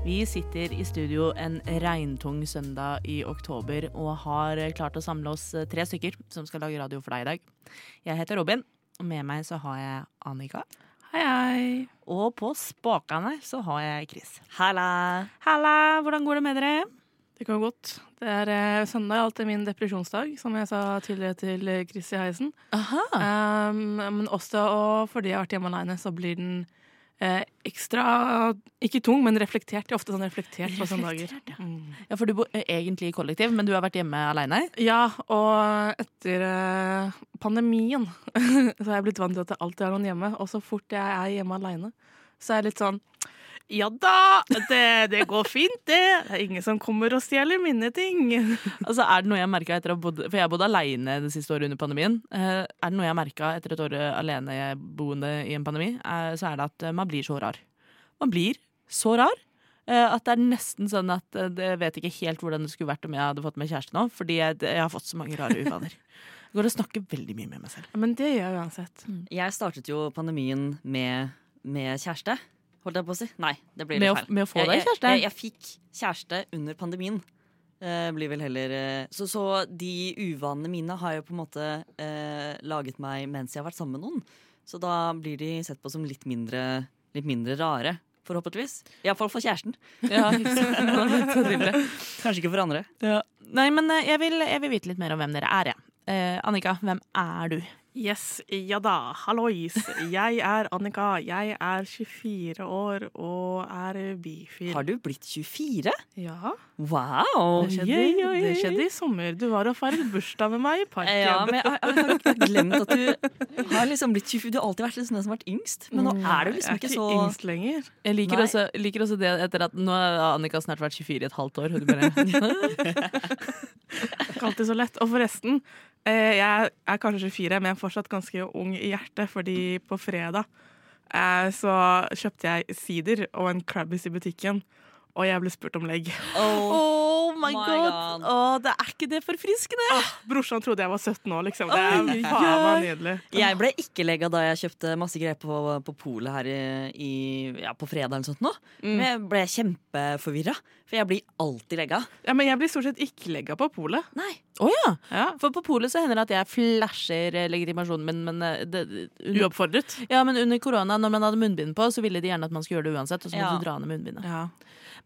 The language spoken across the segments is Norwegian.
Vi sitter i studio en regntung søndag i oktober og har klart å samle oss tre stykker som skal lage radio for deg i dag. Jeg heter Robin, og med meg så har jeg Annika. Hei, hei. Og på spakene så har jeg Chris. Halla! Halla, hvordan går det med dere? Det går godt. Det er eh, søndag, alltid min depresjonsdag, som jeg sa tidligere til Chris i heisen. Aha. Um, men også og fordi jeg har vært hjemme alene, så blir den eh, ekstra Ikke tung, men reflektert. Jeg er ofte sånn reflektert på sånne dager. ja. Mm. Ja, for du bor egentlig i kollektiv, men du har vært hjemme aleine? Ja, og etter eh, pandemien så har jeg blitt vant til at det alltid er noen hjemme. Og så fort jeg er hjemme aleine, så er jeg litt sånn ja da, det, det går fint, det. Det er ingen som kommer og stjeler mine ting. Altså, er det noe jeg merket etter å ha bodd For jeg har bodd aleine det siste året under pandemien. Eh, er det noe jeg merka etter et år aleneboende i en pandemi, eh, så er det at eh, man blir så rar. Man blir så rar. eh, At det er nesten sånn at eh, jeg vet ikke helt hvordan det skulle vært om jeg hadde fått meg kjæreste nå. Fordi jeg, jeg har fått så mange rare uvaner. Jeg går og snakker veldig mye med meg selv. Men det gjør jeg uansett. Jeg startet jo pandemien med, med kjæreste. Holdt jeg på å si? Nei, det blir Med litt å- feil. med å få deg kjæreste? Jeg, jeg fikk kjæreste under pandemien. Eh, blir vel heller eh, så, så de uvanene mine har jo på en måte eh, laget meg mens jeg har vært sammen med noen. Så da blir de sett på som litt mindre, litt mindre rare. Forhåpentligvis. Iallfall for kjæresten. Ja. Kanskje ikke for andre. Ja. Nei, men eh, jeg vil, jeg vil vite litt mer om hvem dere er, jeg. Eh, Annika, hvem er du? Yes, ja da, hallois. Jeg er Annika. Jeg er 24 år og er bifil. Har du blitt 24? Ja, Wow! det skjedde, yeah, yeah, yeah. det skjedde i sommer. Du var og feiret bursdag med meg i parken. Ja, men jeg, jeg, jeg har glemt at du har liksom blitt 24. Du har alltid vært liksom den som har vært yngst, men nå er du liksom ikke, så jeg er ikke yngst lenger. Jeg liker også, liker også det etter at nå har Annika snart vært 24 i et halvt år. Du bare, Ikke alltid så lett. Og forresten, jeg er kanskje 24, men jeg er fortsatt ganske ung i hjertet, fordi på fredag eh, så kjøpte jeg sider og en Crabbies i butikken, og jeg ble spurt om legg. oh my My god! God. Åh, det er ikke det forfriskende! Brorsan trodde jeg var 17 år, liksom. Det er faen meg nydelig. Jeg ble ikke legga da jeg kjøpte masse greier på, på polet her i, i, ja, på fredag eller sånt nå. Men jeg ble kjempeforvirra, for jeg blir alltid legga. Ja, men jeg blir stort sett ikke legga på polet. Nei. Å ja! Ja. For på polet så hender det at jeg flasher legitimasjonen min, men eh, det, under, Uoppfordret. ja, men under korona, når man hadde munnbind på, så ville de gjerne at man skulle gjøre det uansett. Og så måtte Ja. du dra ned munnbindet. Ja.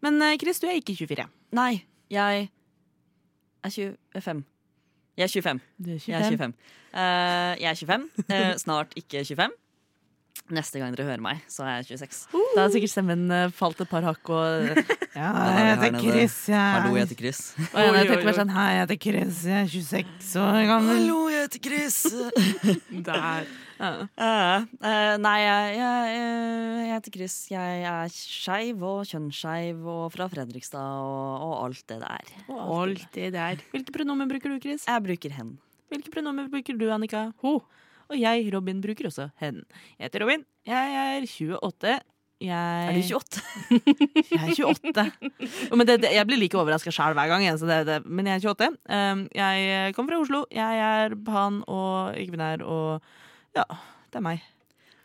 Men eh, Chris, du er ikke 24. Nei, jeg er 25. Jeg er 25. Du er 25. Jeg er 25. Uh, jeg er 25. Uh, snart ikke 25. Neste gang dere hører meg, så er jeg 26. Da har sikkert stemmen eh, falt et par hakk og Ja, jeg heter. Chris, jeg. Hallo, jeg heter Chris. Og jeg jeg oi, tenker bare sånn Hei, jeg heter Chris, jeg er 26 år gammel. Hallo, jeg heter Chris. Der. Eh, eh, nei, jeg, jeg, jeg heter Chris. Jeg er skeiv og kjønnsskeiv og fra Fredrikstad og, og alt det der. Alt det der. Hvilke pronomen bruker du, Chris? Jeg bruker hen. Hvilke pronomen bruker du, Annika? Ho. Og jeg, Robin, bruker også hen. Jeg heter Robin. Jeg er 28. Jeg Er du 28? Jeg er 28. Men det, det, jeg blir like overraska sjæl hver gang. Så det, det, men jeg er 28. Um, jeg kommer fra Oslo. Jeg er pan og ikke-binær og Ja, det er meg.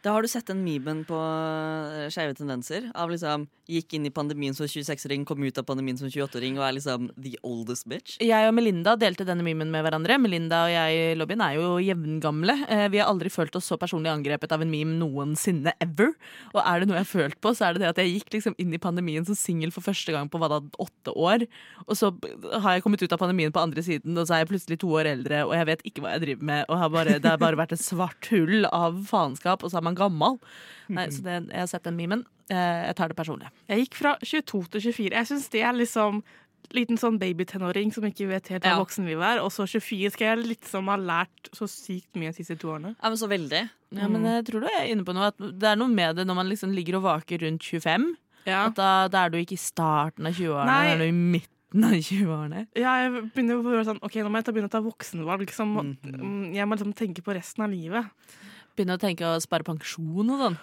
Da har du sett den memen på eh, Skeive tendenser. Av liksom Gikk inn i pandemien som 26-ring, kom ut av pandemien som 28-ring og er liksom the oldest bitch. Jeg og Melinda delte denne memen med hverandre. Melinda og jeg i lobbyen er jo jevngamle. Eh, Vi har aldri følt oss så personlig angrepet av en meme noensinne ever. Og er det noe jeg har følt på, så er det det at jeg gikk liksom inn i pandemien som singel for første gang på hva da, åtte år. Og så har jeg kommet ut av pandemien på andre siden, og så er jeg plutselig to år eldre, og jeg vet ikke hva jeg driver med. Og bare, det har bare vært et svart hull av faenskap, og så har man gammal. Nei, så det, jeg har sett den memen. Eh, Jeg tar det personlig. Jeg gikk fra 22 til 24. Jeg syns det er liksom liten sånn babytenåring som ikke vet helt hva Ja. voksenlivet er. Og så 24 skal jeg liksom ha lært så sykt mye de siste to årene. Ja, men så veldig. Ja, men jeg tror du er inne på noe. At det er noe med det når man liksom ligger og vaker rundt 25. Ja. At da, da er du ikke i starten av 20-årene, Nei. da er du i midten av 20-årene. Ja, jeg begynner å være sånn Ok, nå må jeg ta, begynne å ta voksenvalg. Liksom. Mm -hmm. Jeg må liksom tenke på resten av livet. Begynne å tenke å spare pensjon og sånn.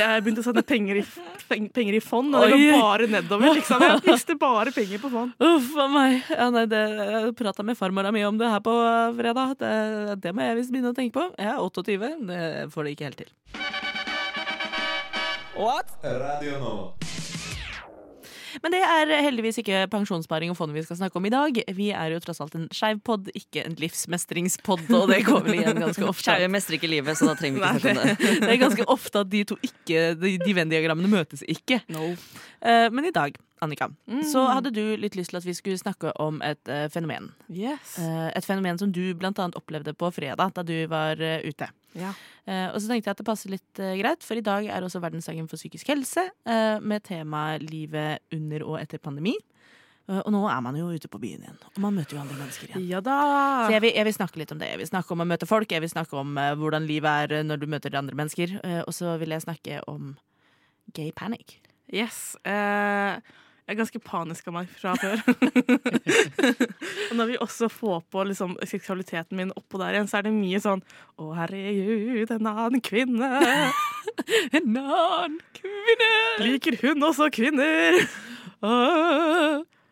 Jeg begynte å sende penger i, penger i fond, og det går bare nedover. liksom Jeg mister bare penger på fond. Uff a meg. Ja, nei, det, jeg prata med farmora mi om det her på eh, fredag. Det, det må jeg visst begynne å tenke på. Jeg er 28, det får det ikke helt til. What? Radio Nova. Men det er heldigvis ikke pensjonssparing og fond vi skal snakke om i dag. Vi er jo tross alt en skeiv pod, ikke en livsmestringspod, og det går vel igjen ganske ofte. Skeive mestrer ikke livet, så da trenger vi ikke snakke om det. Det er ganske ofte at de to ikke, de, de Venn-diagrammene møtes ikke. No. Men i dag, Annika, så hadde du litt lyst til at vi skulle snakke om et eh, fenomen. Yes. Eh, Et fenomen som du blant annet opplevde på fredag da du var eh, ute. Ja. Uh, og så tenkte jeg at det passer litt uh, greit, for i dag er også verdensdagen for psykisk helse, uh, med tema livet under og etter pandemi. Og nå er man jo ute på byen igjen, og man møter jo andre mennesker igjen. ja da. Så jeg vil, jeg vil snakke litt om det. Jeg vil snakke om å møte folk, jeg vil snakke om hvordan livet er når du møter andre mennesker. og så vil jeg snakke om gay panic. Yes. Eh, jeg er ganske panisk av meg fra før. og når vi også får på liksom, seksualiteten min oppå der igjen, så er det mye sånn Å, herregud, en annen kvinne. En annen kvinne! Liker hun også kvinner?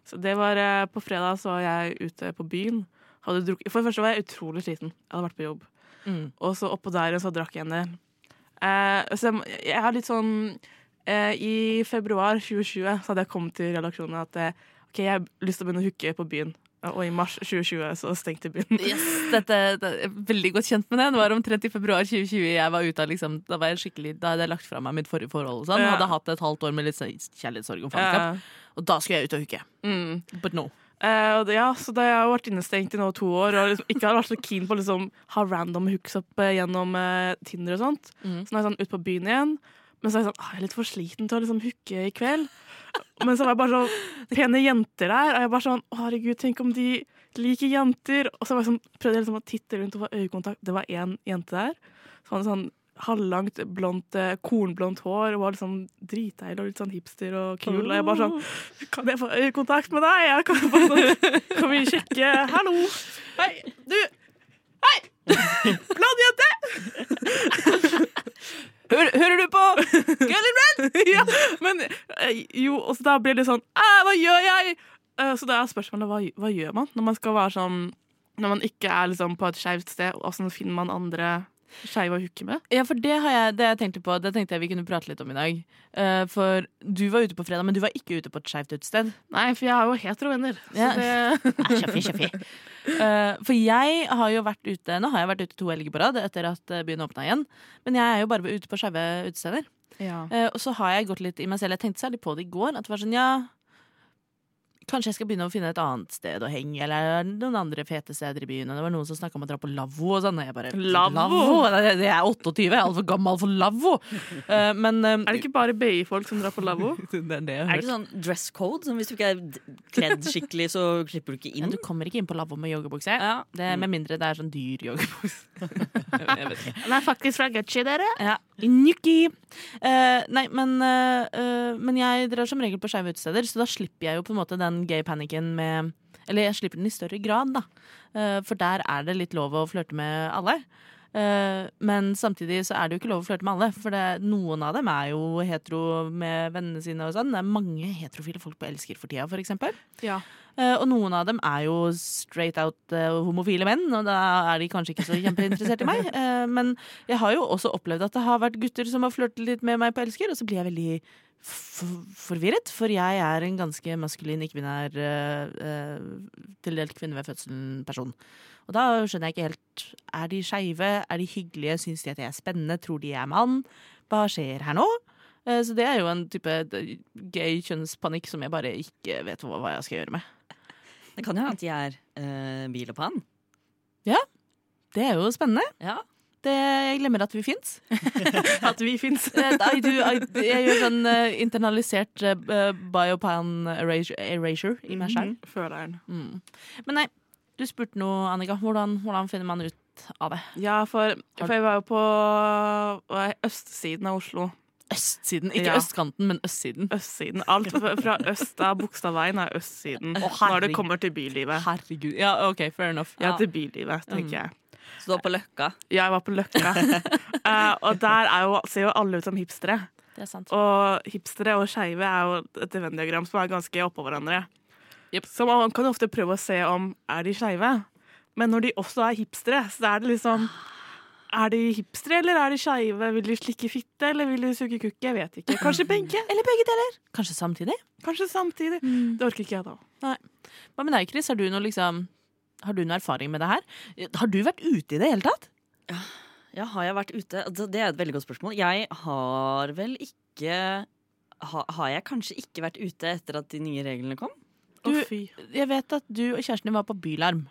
Så det var eh, På fredag så var jeg ute på byen. For det første var jeg utrolig sliten. Jeg hadde vært på jobb. Mm. Og så oppå der igjen så drakk jeg en del. Eh, så jeg, jeg har litt sånn eh, I februar 2020 så hadde jeg kommet til redaksjonen at eh, OK, jeg har lyst til å begynne å hooke på byen. Og i mars 2020 så stengte byen. Yes, dette, det er veldig godt kjent med det. Det var omtrent i februar 2020 jeg var ute av liksom, Da var jeg skikkelig, da hadde jeg lagt fra meg mitt forrige forhold. Sånn. Ja. Hadde hatt et halvt år med litt kjærlighetssorg og faenskap. Ja. Og da skulle jeg ut og hooke. mm. But no. Uh, ja, så da jeg har vært innestengt i nå to år og liksom ikke har vært så keen på å liksom, ha random hooks up eh, gjennom uh, Tinder og sånt, mm. så nå er jeg sånn ut på byen igjen. Men så er jeg sånn, jeg er litt for sliten til å liksom hooke i kveld. Men så var jeg bare så pene jenter der, og jeg bare sånn herregud, tenk om de liker jenter. Og så var jeg sånn, prøvde jeg liksom å titte rundt og få øyekontakt. Det var én jente der. Så hadde sånn halvlangt, blondt, eh, kornblondt hår og var liksom dritdeilig og litt sånn hipster og kul. Og jeg bare sånn Kan jeg få øyekontakt med deg? Jeg kan, sånn, kan vi sjekke Hallo! Hei, du! Hei! Blond jente! Hører, hører du på Girl in Red? ja, men eh, jo, og så da blir det sånn Hva gjør jeg? Eh, Så da er spørsmålet hva, hva gjør man når man skal være sånn Når man ikke er liksom på et skeivt sted, åssen finner man andre skeive å hooke med? Ja, for det har jeg, det jeg tenkte på Det tenkte jeg vi kunne prate litt om i dag. Uh, for du var ute på fredag, men du var ikke ute på et skeivt utested. Nei, for jeg har jo heterovenner. Ja. det kjøffi, kjøffi. Uh, for jeg har jo vært ute Nå har jeg vært ute to helger på rad etter at eh, byen åpna igjen. Men jeg er jo bare ute på skeive utesteder. ja. Uh, og så har jeg gått litt i meg selv. Jeg tenkte særlig på det i går. At det var sånn, ja Kanskje jeg skal begynne å finne et annet sted å henge, eller noen andre fete steder i byen. Og det var noen som snakka om å dra på lavvo og sånn. Og jeg bare Lavvo? Det er 28, jeg er altfor gammel for lavvo! Uh, men um, Er det ikke bare BI-folk som drar på lavvo? det er det jeg Er det ikke sånn dress code? Som hvis du ikke er kledd skikkelig, så slipper du ikke Ja, inn? du kommer ikke inn på lavvo med joggebukse. Ja. Det Med mindre det er sånn dyr joggebukse. Den er faktisk fra Gucci, dere. Ja. Nyki. Uh, nei, men, uh, eh, men jeg drar som regel på skeive utesteder, så da slipper jeg jo på en måte den gay panicen med Eller jeg slipper den i større grad, da. Eh, for der er det litt lov å flørte med alle. Eh, men samtidig så er det jo ikke lov å flørte med alle, for det, noen av dem er jo hetero med vennene sine og sånn. Det er mange heterofile folk på Elsker for tida, for eksempel. Ja. Eh, og noen av dem er jo straight out eh, homofile menn, og da er de kanskje ikke så kjempeinteressert i meg. Men jeg har jo også opplevd at det har vært gutter som har flørtet litt med meg på Elsker, og så blir jeg veldig forvirret, for jeg er en ganske maskulin, ikke-binær, tildelt til kvinne ved fødselen-person. Og da skjønner jeg ikke helt Er de skeive? Er de hyggelige? Syns de at jeg er spennende? Tror de jeg er mann? Hva skjer her nå? Eh, Så det er jo en type gøy kjønnspanikk som jeg bare ikke vet hva jeg skal gjøre med. Det kan jo hende at de er uh, bil og pann. Det er jo spennende. Ja. Det, jeg glemmer at vi fins. At vi fins. Jeg gjør sånn uh, internalisert uh, biopan erasure, erasure i meg selv. Føleren. Mm. Men nei, du spurte noe, Annika. Hvordan, hvordan finner man ut av det? Ja, for, for jeg var jo på var østsiden av Oslo. østsiden. Ikke Ja. østkanten, men østsiden. Østsiden. Alt fra øst av Bogstadveien er østsiden. Oh, Når det kommer til bylivet. Herregud. Ja, OK, fair enough. Ja, til bylivet, tenker jeg. Så du var på Løkka. Ja, jeg var på Løkka. uh, og der er jo, ser jo alle ut som hipstere. Det er sant. Og hipstere og skeive er jo et Venn-diagram som er ganske oppå hverandre. Jep. Så man kan jo ofte prøve å se om er de skeive. Men når de også er hipstere, så er det liksom Er de hipstere, eller er de skeive? Vil de slikke fitte, eller vil de suge kukk? Jeg vet ikke. Kanskje begge? Eller begge deler. Kanskje samtidig? Kanskje samtidig. Det orker ikke jeg da. Hva med deg, Chris? Har du noe liksom har du noe erfaring med det her? Har du vært ute i det hele tatt? Ja, har jeg vært ute? Altså, Det er et veldig godt spørsmål. Jeg har vel ikke ha, Har jeg kanskje ikke vært ute etter at de nye reglene kom? Du-. Jeg vet at du og kjæresten din var på Bylarm.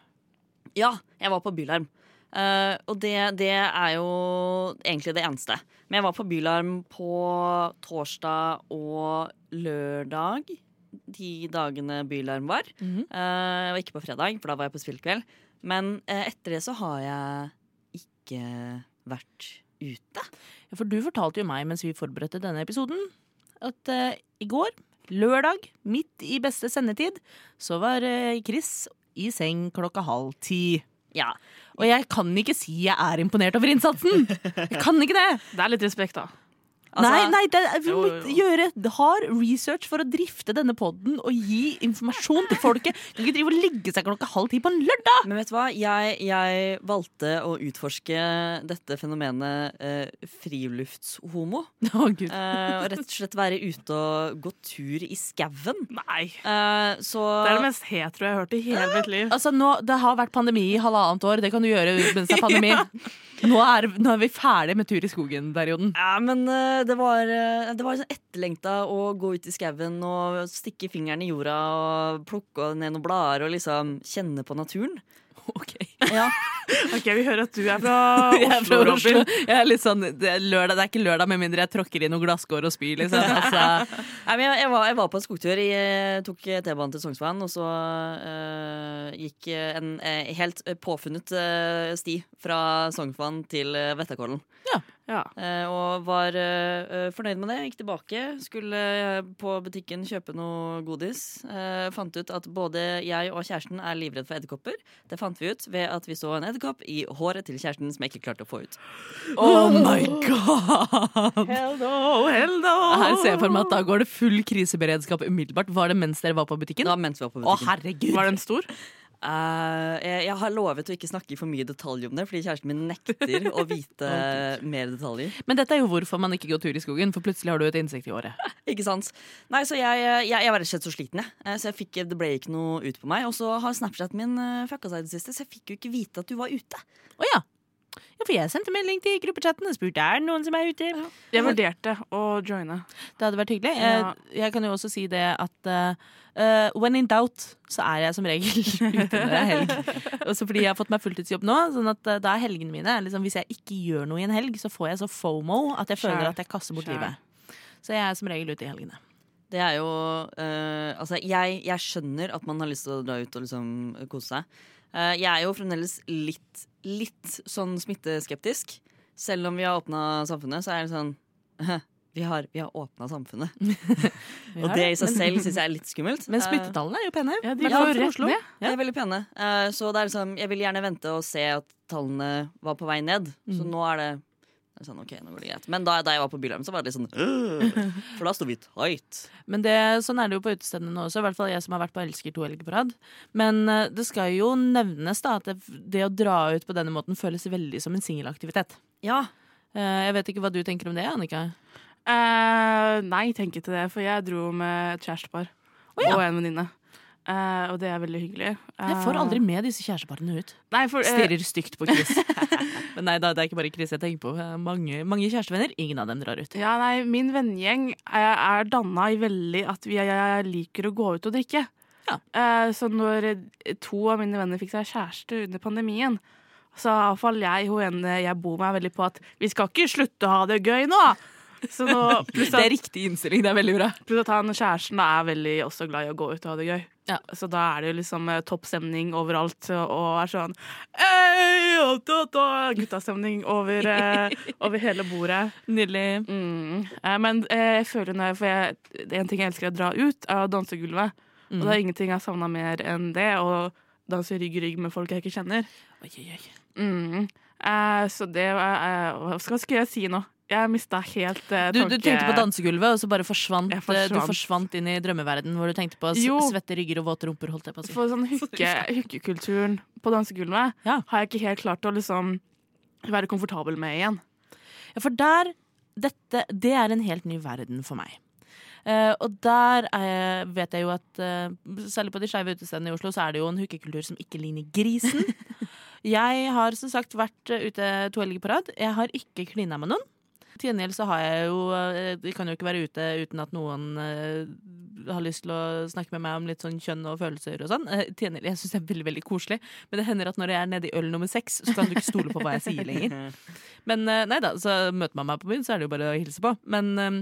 Ja, jeg var på Bylarm. Uh, og det, det er jo egentlig det eneste. Men jeg var på Bylarm på torsdag og lørdag. De dagene Bylarm var. Mhm. Eh, jeg var ikke på fredag, for da var jeg på spillkveld. Men uh, etter det så har jeg ikke vært ute. Ja, for du fortalte jo meg mens vi forberedte denne episoden, at i går, lørdag, midt i beste sendetid, så var eh, Chris i seng klokka halv ti. Ja, Og jeg kan ikke si jeg er imponert over innsatsen! Jeg kan ikke det! Det er litt respekt, da. Altså- nei, nei, det vi må gjøre hard research for å drifte denne podden og gi informasjon til folket. Du kan ikke drive og legge seg klokka halv ti på en lørdag! Men vet du hva? Jeg, jeg valgte å utforske dette fenomenet eh, friluftshomo. Oh, Gud. Eh, og rett og slett være ute og gå tur i skauen. Nei. Eh, så Det er det mest hetero jeg har hørt i hele mitt liv. Altså, nå, det har vært pandemi i halvannet år. Det kan du gjøre mens det er pandemi. Nå er, nå er vi ferdig med tur i skogen-perioden. Ja, men eh, det var, eh, det var sånn etterlengta å gå ut i skauen og stikke fingeren i jorda og plukke ned noen blader og liksom kjenne på naturen. Ok. Ja. Ok, Vi hører at du er fra Jeg er fra Oslo, Oslo. Jeg er litt sånn, det, er lørdag, det er ikke lørdag med mindre jeg tråkker i noen glasskår og spyr. Liksom. Altså, Nei, jeg, jeg, var, jeg var på en skogtur. Jeg tok T-banen til Sognsvann, og så øh, gikk en eh, helt påfunnet øh, sti fra Sognsvann til Vettakollen. Ja. Eh, og var eh, fornøyd med det. Gikk tilbake. Skulle eh, på butikken kjøpe noe godis. Eh, fant ut at både jeg og kjæresten er livredd for edderkopper. Det fant vi ut ved at vi så en edderkopp i håret til kjæresten som jeg ikke klarte å få ut. oh my god! Hello, hello. Her ser jeg for meg at da går det full kriseberedskap umiddelbart. Var det mens dere var på butikken? Da mens vi var på butikken. Å, herregud! Var den stor? Eh, jeg, jeg har lovet å ikke snakke for mye detalj om det, fordi kjæresten min nekter å vite mer detaljer. Men dette er jo hvorfor man ikke går tur i skogen, for plutselig har du et insekt i året. Ikke sant? Nei, så jeg, jeg, jeg var rett og slett så sliten, jeg. Eh, Så jeg fikk, det ble ikke noe ut på meg. Og så har Snapchaten min uh, fucka seg i det siste, så jeg fikk jo ikke vite at du var ute. Oh, ja. Ja. For jeg sendte melding til gruppechatten og spurte er det noen som er ute. Jeg vurderte å joine. Det hadde vært hyggelig. Ja. Jeg, jeg kan jo også si det at eh, eh, when in doubt, så er jeg som regel ute når det er helg. Også fordi jeg har fått meg fulltidsjobb nå. Sånn at eh, da er helgene mine liksom, Hvis jeg ikke gjør noe i en helg, så får jeg så fomo at jeg føler at jeg kaster bort livet. Så jeg er som regel ute i helgene. Det er jo uh, Altså, jeg, jeg skjønner at man har lyst til å dra ut og liksom kose seg. Uh, jeg er jo fremdeles litt, litt sånn smitteskeptisk. Selv om vi har åpna samfunnet, så er det sånn Vi har, vi har åpna samfunnet. Og det i seg selv syns jeg er litt skummelt. Men Eh, smittetallene er jo pene. Ja, de går rett ned. De er veldig pene. Eh, så det er liksom, jeg vil gjerne vente og se at tallene var på vei ned. Så Mm. nå er det, sånn, ok, nå går det greit. Men da, da jeg var på Bylarm, så var det litt sånn «Øh», For da sto vi tight. Men det, sånn er det jo på utestedene nå også, i hvert fall jeg som har vært på Elsker to helger på rad. Men eh, det skal jo nevnes da at det, det å dra ut på denne måten føles veldig som en singelaktivitet. Ja. Eh, jeg vet ikke hva du tenker om det, Annika? Uh, nei, tenk ikke det, for jeg dro med et kjærestepar ja. og en venninne. Eh, og det er veldig hyggelig. Jeg får Eh, aldri med disse kjæresteparene ut. Nei, for, uh, Stirrer stygt på Chris. Men nei da, det er ikke bare Chris jeg tenker på. Mange, mange kjærestevenner, ingen av dem drar ut. ja, nei, min vennegjeng er, er danna i veldig at vi jeg, liker å gå ut og drikke. Ja. Så når to av mine venner fikk seg kjæreste under pandemien, så iallfall jeg hun ene jeg bor med, er veldig på at vi skal ikke slutte å ha det gøy nå. Så nå, Det er riktig innstilling. Det er veldig bra. pluss at han kjæresten da er veldig også glad i å gå ut og ha det gøy. Ja. Så da er det jo liksom eh, topp stemning overalt, og, er sånn Guttastemning over, eh, over hele bordet. Nydelig. Mm. Eh, men eh, jeg føler når jeg, for jeg, en ting jeg elsker å dra ut, er å danse gulvet. Mm. Og det er ingenting jeg har savna mer enn det. Å danse rygg i rygg med folk jeg ikke kjenner. Oi, oi, oi. Mm. Eh, så det eh, hva skal jeg si nå? Jeg mista helt uh, Du, du tenkte på dansegulvet, og så bare forsvant, forsvant. Du forsvant. inn i drømmeverden hvor du tenkte på Jo. svette rygger og våte rumper. holdt jeg på å si. For sånn hooke, hykke, på dansegulvet Ja. har jeg ikke helt klart å liksom være komfortabel med igjen. Ja, for der dette, Det er en helt ny verden for meg. Uh, og der er, vet jeg jo at uh, særlig på de skeive utestedene i Oslo, så er det jo en hookekultur som ikke ligner grisen. jeg har som sagt vært eh, ute to helger på rad. Jeg har ikke klina med noen. Til gjengjeld så har jeg jo Jeg kan jo ikke være ute uten at noen eh, har lyst til å snakke med meg om litt sånn kjønn og følelser og sånn. Eh, til gjengjeld, jeg syns det er veldig veldig koselig, men det hender at når jeg er nede i øl nummer seks, så kan du ikke stole på hva jeg sier lenger. Men eh, nei da, så møter man meg på byen, så er det jo bare å hilse på. Men eh,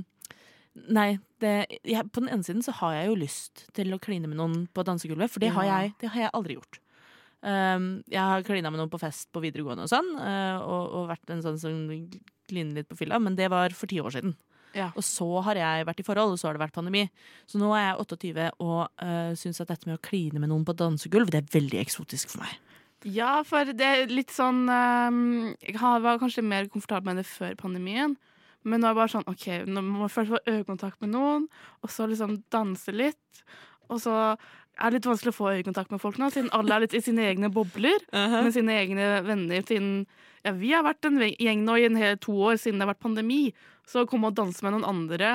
nei, det, jeg, på den ene siden så har jeg jo lyst til å kline med noen på dansegulvet, for det, har, jeg, det har jeg aldri gjort. Um, jeg har klina med noen på fest på videregående og sånn, uh, og, og vært en sånn som kliner litt på fylla, men det var for ti år siden. Ja. Og så har jeg vært i forhold, og så har det vært pandemi. Så nå er jeg 28 og uh, syns at dette med å kline med noen på dansegulv, det er veldig eksotisk for meg. Ja, for det er litt sånn ehm, Jeg var kanskje mer komfortabel med det før pandemien. Men nå er det bare sånn OK, nå må man først få øyekontakt med noen, og så liksom danse litt. Og så er litt vanskelig å få øyekontakt med folk nå, siden alle er litt i sine egne bobler. Med sine egne venner. Siden ja, vi har vært en gjeng nå i en hel to år siden det har vært pandemi. Så å komme og danse med noen andre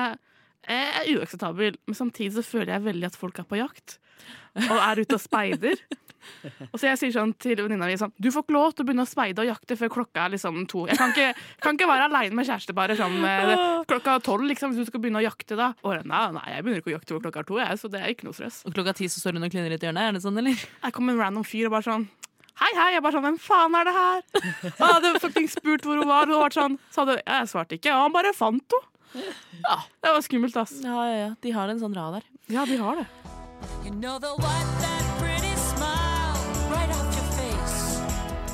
er uakseptabel. Men samtidig så føler jeg veldig at folk er på jakt. Og er ute og speider. Og så jeg sier sånn til venninna mi sånn Du får ikke lov til å begynne å speide og jakte før klokka er liksom to. Jeg kan ikke, kan ikke være aleine med kjæresteparet sånn, eh, klokka tolv, liksom, hvis du skal begynne å jakte da. Og nei, nei, jeg begynner ikke å jakte før klokka er to, jeg, så det er ikke noe stress. Og klokka ti så står hun og kliner litt i hjørnet, er det sånn, eller? Jeg kom en random fyr og bare sånn Hei, hei. Jeg bare sånn Hvem faen er det her? Og jeg hadde fucking spurt hvor hun var, og hun var sånn Så hadde jeg svarte ikke. Og han bare fant henne. Ja, det var skummelt, ass. Ja, ja, ja. De har en sånn radar. Ja, de har det. You know they'll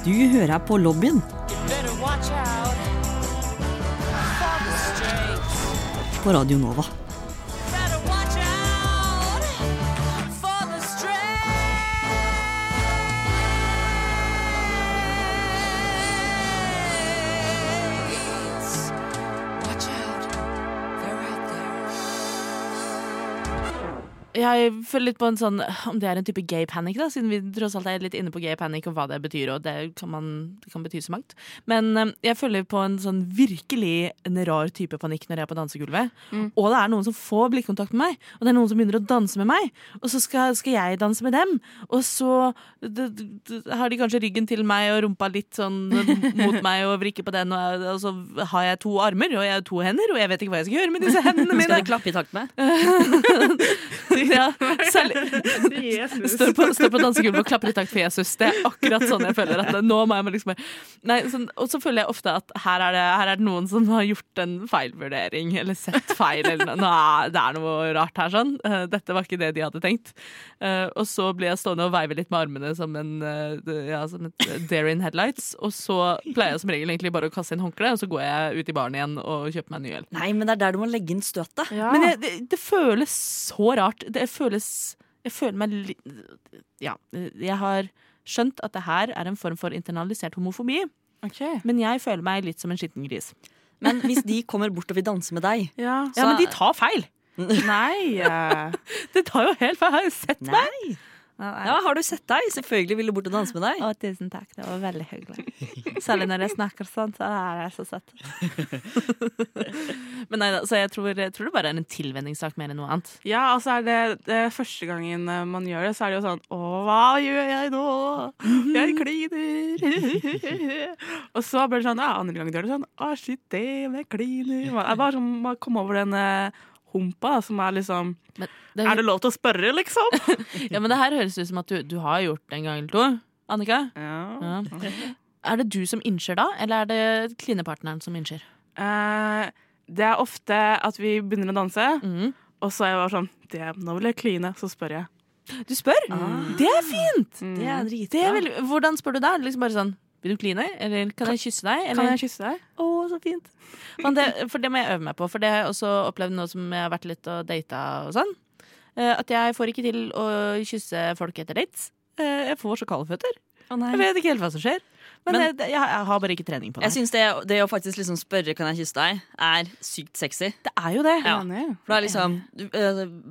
Du hører på lobbyen. På Radio Nova. Jeg føler litt på en sånn Om det er en type gay panic, da, siden vi tross alt er litt inne på gay panic og hva det betyr, og det kan, man, det kan bety så mangt. Men eh, jeg føler på en sånn virkelig en rar type panikk når jeg er på dansegulvet. Og det er noen som får blikkontakt med meg, og det er noen som begynner å danse med meg. Og så skal, skal jeg danse med dem, og så det, d- d- har de kanskje ryggen til meg og rumpa litt sånn mot meg og vrikker på den, og, og så har jeg to armer og jeg har to hender, og jeg vet ikke hva jeg skal gjøre med disse hendene mine. Skal du klappe i takt med? Ja, særlig, Jesus. Står på, står på dansegulvet og klapper i takt for Jesus. Det er akkurat sånn jeg føler. At nå må jeg liksom Nei, sånn, Og så føler jeg ofte at her er, det, her er det noen som har gjort en feilvurdering, eller sett feil, eller noe. Nei, det er noe rart her, sånn. Eh, Dette var ikke det de hadde tenkt. Eh, Og så blir jeg stående og veive litt med armene som en eh, ja, som et dare in headlights. Og så pleier jeg som regel egentlig bare å kaste inn håndkleet, og så går jeg ut i baren igjen og kjøper meg en ny øl. Nei, men det er der du må legge inn støtet. Ja. Men jeg, det, det føles så rart. Det føles Jeg føler meg litt Ja. Jeg har skjønt at det her er en form for internalisert homofobi, Okay. men jeg føler meg litt som en skitten gris. Men hvis de kommer bort og vil danse med deg Ja. Ja, men de tar feil! Nei. det tar jo helt feil. Har du sett meg? Ja, har du sett deg? Selvfølgelig vil du bort og danse med deg. Å, tusen takk. Det var veldig hyggelig. Særlig når jeg snakker sånn, så er jeg så søt. Men nei da, så jeg tror, jeg tror det bare er en tilvenningssak mer enn noe annet. Ja, altså er det, det er første gangen eh, man gjør det, så er det jo sånn Å, hva gjør jeg nå? Jeg kliner. og så blir det sånn Ja, andre gangen gjør det sånn Å, shit, det jeg kliner. Man er bare sånn Man kommer over den da, som er liksom Men det, Er det lov til å spørre, liksom? ja, men det her høres ut som at du, du har gjort det en gang eller to. Annika? ja. Ja. Er det du som innser da, eller er det klinepartneren som innser? Eh, Det er ofte at vi begynner å danse, mm. og så er jeg bare sånn det, Nå vil jeg kline. Så spør jeg. Du spør? Det er fint! Det er dritbra. Det er vel, hvordan spør du da? Liksom bare sånn Vil du kline? Eller kan jeg kysse deg? Eller? Kan jeg kysse deg? Å, så fint. Det, for det må jeg øve meg på, for det har jeg også opplevd nå som jeg har vært litt og data og sånn. eh, At jeg får ikke til å kysse folk etter dates. Eh, Jeg får så kalde føtter. Oh. Jeg vet ikke helt hva som skjer. Men, Men- jeg, jeg, jeg har bare ikke trening på det. Jeg synes det, det å faktisk liksom spørre kan jeg kysse deg, er sykt sexy. det er jo det. Ja. For det er liksom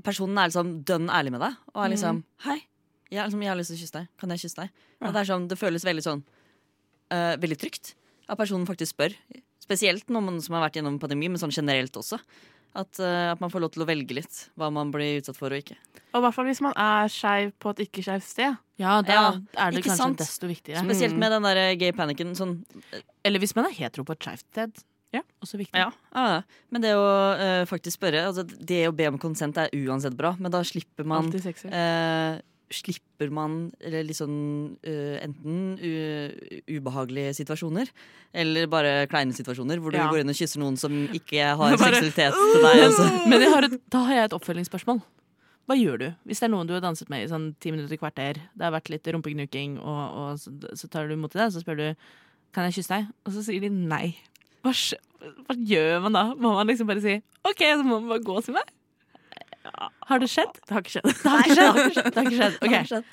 Personen er liksom dønn ærlig med deg. Og er liksom Hei, jeg, liksom, jeg har lyst til å kysse deg. Kan jeg kysse deg? Og det, er sånn, det føles veldig sånn øh, Veldig trygt at personen faktisk spør. Spesielt når man som har vært gjennom pandemi, men sånn generelt også. At, uh, at man får lov til å velge litt hva man blir utsatt for og ikke. Og i hvert fall hvis man er skeiv på et ikke-skeivt sted. Ja, da Ja, er det kanskje sant? desto viktigere. Spesielt med den der gay panicen. Sånn, Eller hvis man er hetero på et skeivt sted. Ja. Også viktig. ja, ja, Men det å uh, faktisk spørre altså, Det å be om konsent er uansett bra, men da slipper man Alltid sexy. eh, slipper man eller litt sånn eh, enten ubehagelige situasjoner eller bare kleine situasjoner hvor du Ja. går inn og kysser noen som ikke har Bare- seksualitet til deg. Altså. Men har et, da har jeg et oppfølgingsspørsmål. Hva gjør du hvis det er noen du har danset med i sånn ti minutter, kvarter, det har vært litt rumpegnuking, og, og så, så tar du imot det, og så spør du kan jeg kysse deg, og så sier de nei. Hva, hva gjør man da? Må man liksom bare si OK, så må man bare gå til vei? Har det skjedd? Det har ikke skjedd. Det har ikke skjedd. Det har ikke skjedd. Det har Ok. skjedd.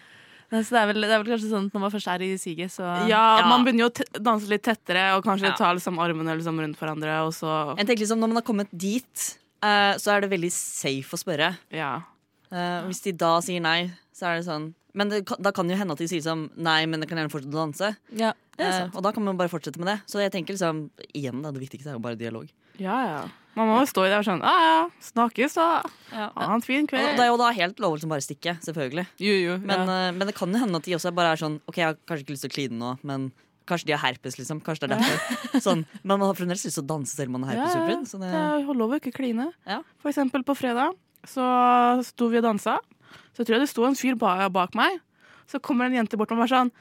Nei, Så det er, vel, det er vel kanskje sånn at når man først er i siget, så Ja, Ja. Man begynner jo å danse litt tettere og kanskje Ja. ta liksom armene liksom rundt hverandre. Og så Jeg tenker liksom Når man har kommet dit, uh, så er det veldig safe å spørre. ja. Uh, hvis de da sier nei, så er det sånn Men det, da kan det jo hende at de sier sånn nei, men jeg kan gjerne fortsette å danse. Ja, sant. og da kan man bare fortsette med det. Så jeg tenker liksom igjen da, det viktigste er jo bare dialog. Ja, ja. Man må jo stå i det og sånn Ja, ja, snakkes, da. Ha en fin Og det er jo da helt lov til å bare stikke, selvfølgelig. Jo, jo. Men, ja. eh, men det kan jo hende at de også bare er sånn Ok, jeg har kanskje ikke lyst til å kline nå, men kanskje de har herpes, liksom. Kanskje det er derfor. Sånn, men man har fremdeles lyst til å danse selv om man har Ja, ja. det, Det er lov å ikke kline. Ja. For eksempel på fredag så sto vi og dansa. Så tror jeg det sto en fyr ba- bak meg. Så kommer en jente bort og var sånn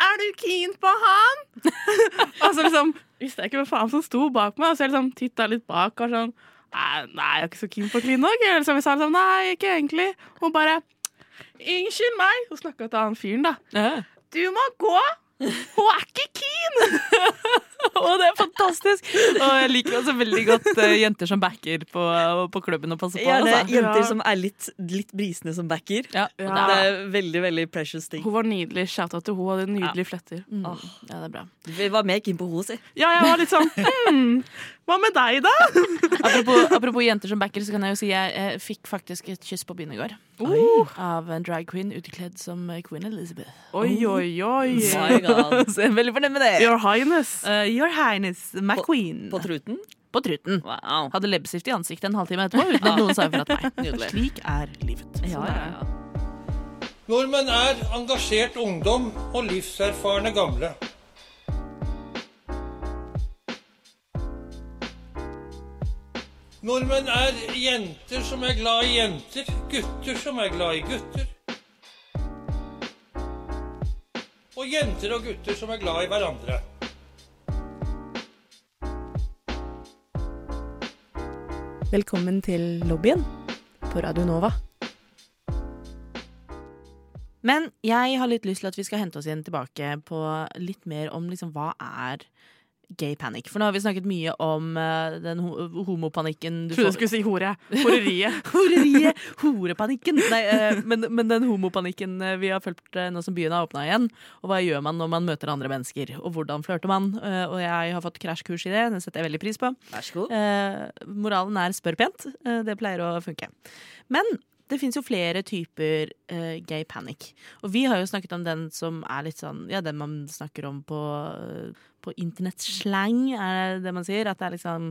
Er du keen på han? altså liksom visste jeg ikke hvem faen som sto bak meg. Og så jeg liksom titta litt bak og sånn Nei, nei, jeg er ikke så keen på kline òg. ikke?» Så sa liksom nei, ikke egentlig. Hun bare Unnskyld meg. Hun snakka til han fyren, da. Ja. Du må gå! Hun er ikke keen! og det er fantastisk! Og jeg liker også veldig godt uh, jenter som backer på, på klubben og passer på. Gjerne Altså. jenter Ja. som er litt, litt brisende som backer. Ja, Ja. det Det er, er veldig veldig precious ting. Hun var nydelig. Shout-out til hun hadde nydelige fletter. mm, ja, det er bra. Vi var mer keen på henne, si. Ja, jeg var litt sånn hmm, Hva med deg, da? Apropos, apropos jenter som backer, så kan jeg jo si jeg, eh, fikk faktisk et kyss på byen i går. Av en drag queen utkledd som queen Elizabeth. Oi, oi, oi. My Så jeg er veldig fornøyd med det. Your Highness. Uh, your Highness McQueen. På truten? På truten. Wow. Hadde leppestift i ansiktet en halvtime etterpå uten at noen sa ifra til meg. Nydelig. Slik er livet. Ja, ja, ja. Nordmenn er engasjert ungdom og livserfarne gamle. Nordmenn er jenter som er glad i jenter, gutter som er glad i gutter. Og jenter og gutter som er glad i hverandre. Velkommen til lobbyen på Radio Nova. Men jeg har litt lyst til at vi skal hente oss igjen tilbake på litt mer om liksom, hva er gay panic. For nå har vi snakket mye om uh, den ho homopanikken du Trodde du skulle si hore. Horeriet. Horeriet! Horepanikken! Nei, uh, men, men den homopanikken eh, vi har følt uh, nå som byen har åpna igjen. Og hva gjør man når man møter andre mennesker? Og hvordan flørter man? Og jeg har fått krasjkurs i det. Det setter jeg veldig pris på. Vær så god. Moralen er spør pent. Det pleier å funke. Men det fins jo flere typer uh, gay panic. Og vi har jo snakket om den som er litt sånn Ja, den man snakker om på, uh, på internettslang, er det det man sier. At det er liksom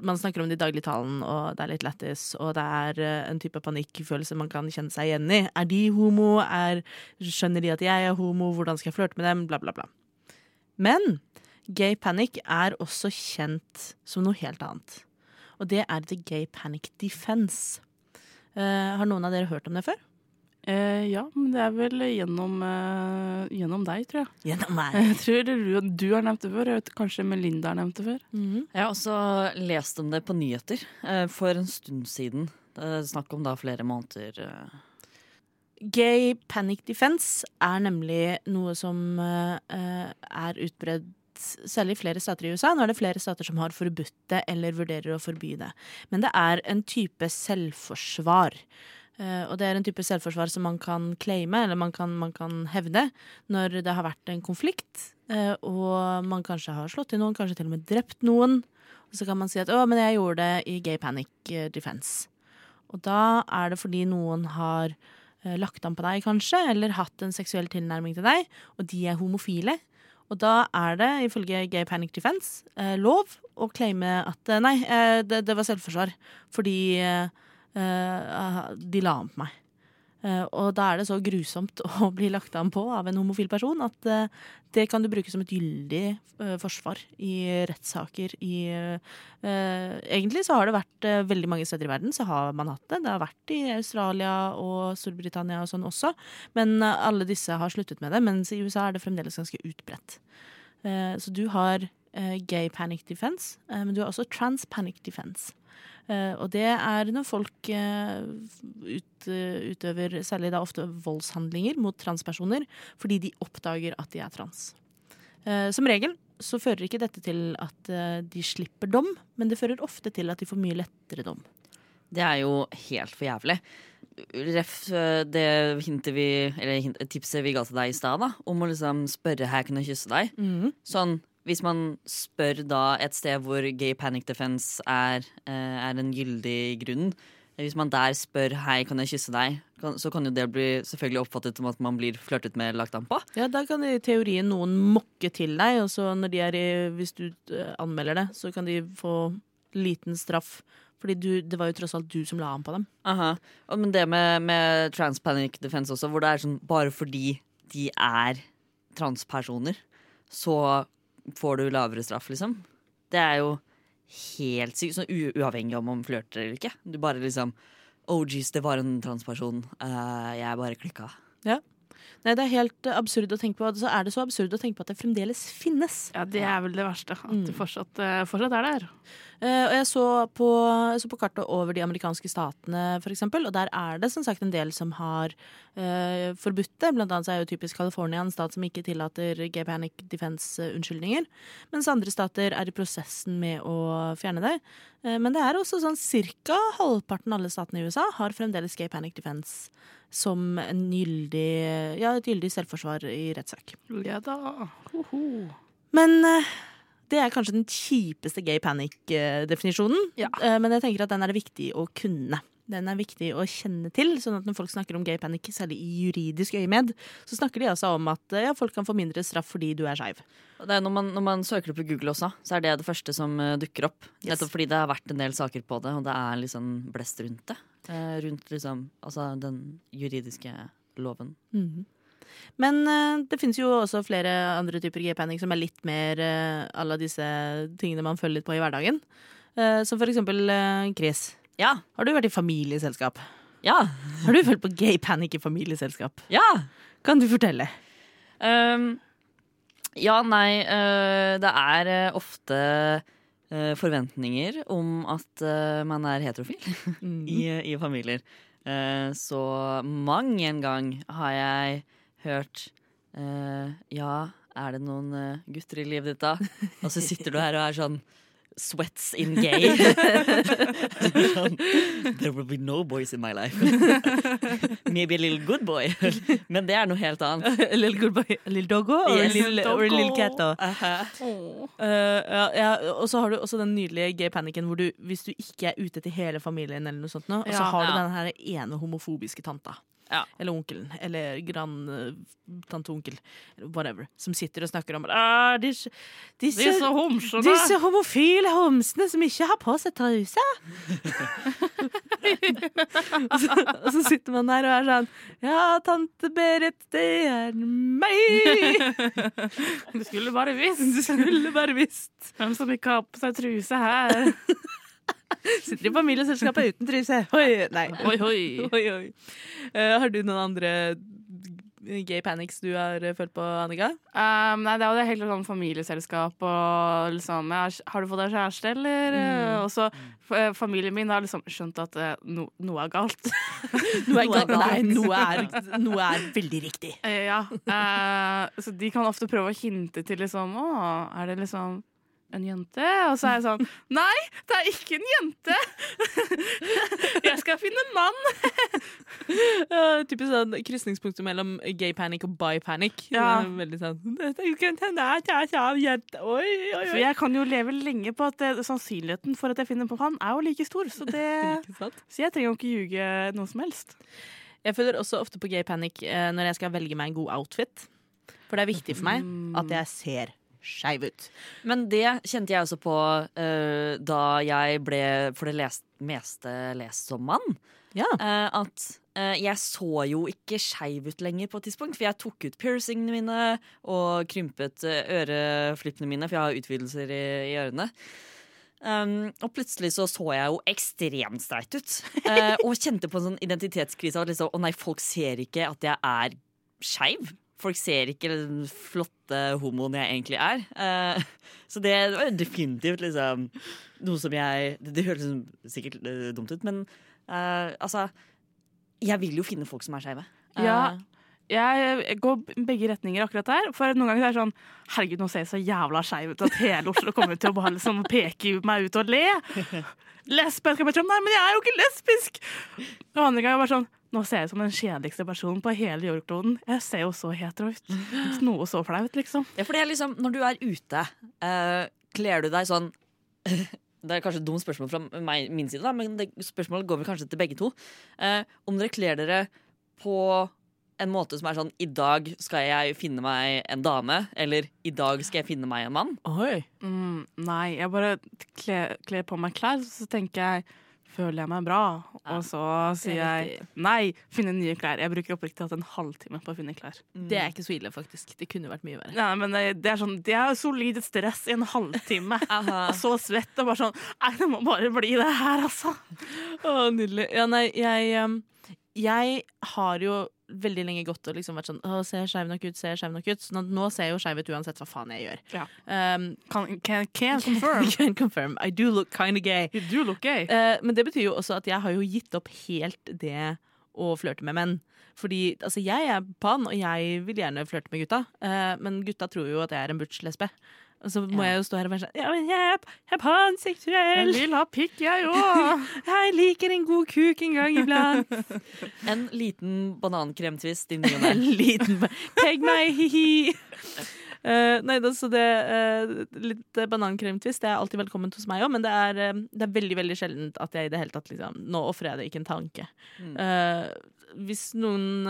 man snakker om det i dagligtalen, og det er litt lættis, og det er uh, en type panikkfølelse man kan kjenne seg igjen i. Er de homo? Er, skjønner de at jeg er homo? Hvordan skal jeg flørte med dem? Bla, bla, bla. Men gay panic er også kjent som noe helt annet. Og det er the gay panic defense. Eh, har noen av dere hørt om det før? Eh, ja, men det er vel gjennom, eh, gjennom deg, tror jeg. Gjennom meg. Jeg tror du, du har nevnt det før. Jeg vet kanskje Melinda har nevnt det før. Mhm. Jeg har også lest om det på nyheter eh, for en stund siden. Det er snakk om da flere måneder. eh. Gay panic defense er nemlig noe som eh, er utbredt særlig i flere stater i USA. Nå er det flere stater som har forbudt det eller vurderer å forby det. Men det er en type selvforsvar. Uh, og det er en type selvforsvar som man kan claime, eller man kan, man kan hevde, når det har vært en konflikt, uh, og man kanskje har slått til noen, kanskje til og med drept noen. Og så kan man si at 'å, men jeg gjorde det i gay panic eh, defense'. Og da er det fordi noen har uh, lagt an på deg, kanskje, eller hatt en seksuell tilnærming til deg, og de er homofile. Og da er det, ifølge Gay Panic Defense, eh, lov å claime at eh, nei, eh, det, det var selvforsvar. Fordi de la an på meg. Eh, og da er det så grusomt å bli lagt an på av en homofil person at eh, det kan du bruke som et gyldig eh, forsvar i rettssaker i Egentlig så har det vært veldig mange steder i verden så har man hatt det. Det har vært i Australia og Storbritannia og sånn også. Men alle disse har sluttet med det, mens i USA er det fremdeles ganske utbredt. Så du har gay panic defense, eh, men du har også trans panic defense. Eh, og det er når folk eh, ut, eh, utøver særlig da ofte voldshandlinger mot transpersoner fordi de oppdager at de er trans. Eh, som regel så fører ikke dette til at eh, de slipper dom, men det fører ofte til at de får mye lettere dom. Det er jo helt for jævlig. Ref eh, det hintet vi, eller tipset vi ga til deg i stad, da, om å liksom spørre 'her kan jeg kysse deg'. Sånn, hvis man spør da et sted hvor gay panic defense er, eh, er en gyldig grunn, hvis man der spør 'hei, kan jeg kysse deg', så kan jo det bli selvfølgelig oppfattet som at man blir flørtet med lagt an på. Ja, da kan i teorien noen mokke til deg, og så når de er i, hvis du eh, anmelder det, så kan de få liten straff. Fordi du, det var jo tross alt du som la an på dem. Aha. Og, men det med, med trans panic defense også, hvor det er sånn bare fordi de er transpersoner, så får du lavere straff, liksom. Det er jo helt sykt, sånn uavhengig om om flørter eller ikke. Du bare liksom Oh jeez, det var en transperson. Uh, jeg bare klikka. Nei, det er helt absurd å tenke på. Så er det så absurd å tenke på at det fremdeles finnes. Ja, Det er vel det verste. At Mm. det fortsatt, eh, fortsatt er der. Eh, og jeg så, på, så på kartet over de amerikanske statene, for eksempel, og der er det som sagt en del som har uh, forbudt det. Blant annet så er jo typisk California en stat som ikke tillater gay panic defense-unnskyldninger. Mens andre stater er i prosessen med å fjerne det. Uh, men det er også sånn cirka halvparten av alle statene i USA har fremdeles gay panic defense som en gyldig, ja, et gyldig selvforsvar i rettssak. Ja da. Hoho. Men eh, det er kanskje den kjipeste gay panic-definisjonen. Ja. Eh, Men jeg tenker at den er det viktig å kunne. Den er viktig å kjenne til, sånn at når folk snakker om gay panic, særlig i juridisk øyemed, så snakker de altså om at eh, ja, folk kan få mindre straff fordi du er skeiv. Når, man, når man søker det på Google også, så er det det første som eh, dukker opp. Yes. Nettopp fordi det har vært en del saker på det, og det er liksom blest rundt det. Rundt liksom, altså den juridiske loven. Mhm. Men uh, det finnes jo også flere andre typer gay panic som er litt mer uh, alle disse tingene man følger litt på i hverdagen. Uh, som for eksempel uh, Chris. Ja! Har du vært i familieselskap? Ja! Har du følt på gay panic i familieselskap? Ja! Kan du fortelle? Um, ja, nei, eh, det er eh, ofte eh, forventninger om at eh, man er heterofil i, i familier. Eh, så mang en gang har jeg hørt eh, Ja, er det noen eh, gutter i livet ditt, da? Og så sitter du her og er sånn Sweats in gay. There will be no boys in my life. Maybe a little good boy. Men det er noe helt annet. A little good boy, a little doggo or, Yes. a little, or a little cat. da. Åh. uh, ja, ja, og så har du også den nydelige gay panicen hvor du, hvis du ikke er ute til hele familien, eller noe sånt nå, og så Ja. har du den ene homofobiske tanta. Ja. Eller onkelen. Eller grann Tante onkel. Whatever. Som sitter og snakker om ah, disse, disse, Disse homsene! disse homofile homsene som ikke har på seg truse. og, så, og så sitter man der og er sånn Ja, tante Berit, det er meg! Du skulle bare visst Du skulle bare visst. hvem som ikke har på seg truse her. Sitter i familieselskapet uten truse. Oi, nei. Oi, oi. Oi, oi. Eh, har du noen andre gay panics du har eh, følt på, Annika? Um, nei, det er jo det helt sånn familieselskap og liksom Har du fått deg kjæreste, eller? Og så familien min har liksom skjønt at eh, no, noe er galt. Noe er galt. galt. Nei, noe er, noe er veldig riktig. Uh, ja. Uh, så de kan ofte prøve å hinte til liksom Å, er det liksom en jente? Og så er jeg sånn Nei, det er ikke en jente! jeg skal finne en mann! Uh, typisk sånn krysningspunktet mellom gay panic og bi panic. Ja. Det er Veldig sånn «Dette kan hende at jeg er jente». Oi, oi, For oi. jeg kan jo leve lenge på at det, sannsynligheten for at jeg finner på han, er jo like stor. Så, det, så jeg trenger jo ikke ljuge noe som helst. Jeg føler også ofte på gay panic eh, når jeg skal velge meg en god outfit. For det er viktig for meg at jeg ser skeiv ut. Men det kjente jeg også på uh, da jeg ble for det lest, meste lest som mann. Ja. Uh, at uh, jeg så jo ikke skeiv ut lenger på et tidspunkt. For jeg tok ut piercingene mine og krympet øreflippene mine, for jeg har utvidelser i, i ørene. Um, og plutselig så så jeg jo ekstremt streit ut. og kjente på en sånn identitetskrise. At liksom, å nei, folk ser ikke at jeg er skeiv. Folk ser ikke den flotte homoen jeg egentlig er. Eh, så det var jo definitivt liksom noe som jeg Det, det høres liksom sikkert eh, dumt ut, men eh, altså Jeg vil jo finne folk som er skeive. Ja. Jeg går begge retninger akkurat der. For noen ganger er det sånn Herregud, nå ser jeg så jævla skeiv ut at hele Oslo kommer til å bare liksom peke meg ut og le. Lesbisk Nei, men jeg er jo ikke lesbisk! Og andre ganger bare sånn Nå ser jeg ut som den kjedeligste personen på hele jordkloden. Jeg ser jo så hetero ut. Noe så flaut, liksom. Ja, for det er liksom, når du er ute, uh, kler du deg sånn Det er kanskje et dumt spørsmål fra meg, min side, da, men det, spørsmålet går vel kanskje til begge to. Uh, om dere kler dere på en måte som er sånn I dag skal jeg finne meg en dame, eller I dag skal jeg finne meg en mann. Oi. Mm, nei, jeg bare kler, kler på meg klær, så tenker jeg Føler jeg meg bra? Og så sier jeg nei, finne nye klær. Jeg bruker oppriktig hatt en halvtime på å finne klær. Det er ikke så ille, faktisk. Det kunne vært mye verre. Ja, men det, det er sånn, det er solid stress i en halvtime. og så svett og bare sånn Nei, det må bare bli det her, altså. Å, nydelig. Ja, nei, jeg, um, jeg har jo veldig lenge gått og liksom vært sånn Å, ser jeg skeiv nok ut, ser jeg skeiv nok ut? At nå ser jeg jo skeiv ut uansett hva faen jeg gjør. Ja. Um, Can, can, can confirm. can confirm. I do look kind of gay. You do look gay. Uh, men det betyr jo også at jeg har jo gitt opp helt det å flørte med menn. Fordi altså, jeg er pan, og jeg vil gjerne flørte med gutta. Uh, men gutta tror jo at jeg er en butch-lesbe. Og så må jeg jo stå her og være sånn Ja, men jeg er, jeg er Jeg vil ha pikk, jeg òg. Jeg liker en god kuk en gang iblant. En liten banankremtvist i ny og En ne. Pegg meg, hi-hi! Uh, nei, da, så det uh, Litt banankremtvist det er alltid velkomment hos meg òg, men det er, uh, det er veldig veldig sjeldent at jeg i det hele tatt liksom Nå ofrer jeg det ikke en tanke. Mm. Hvis noen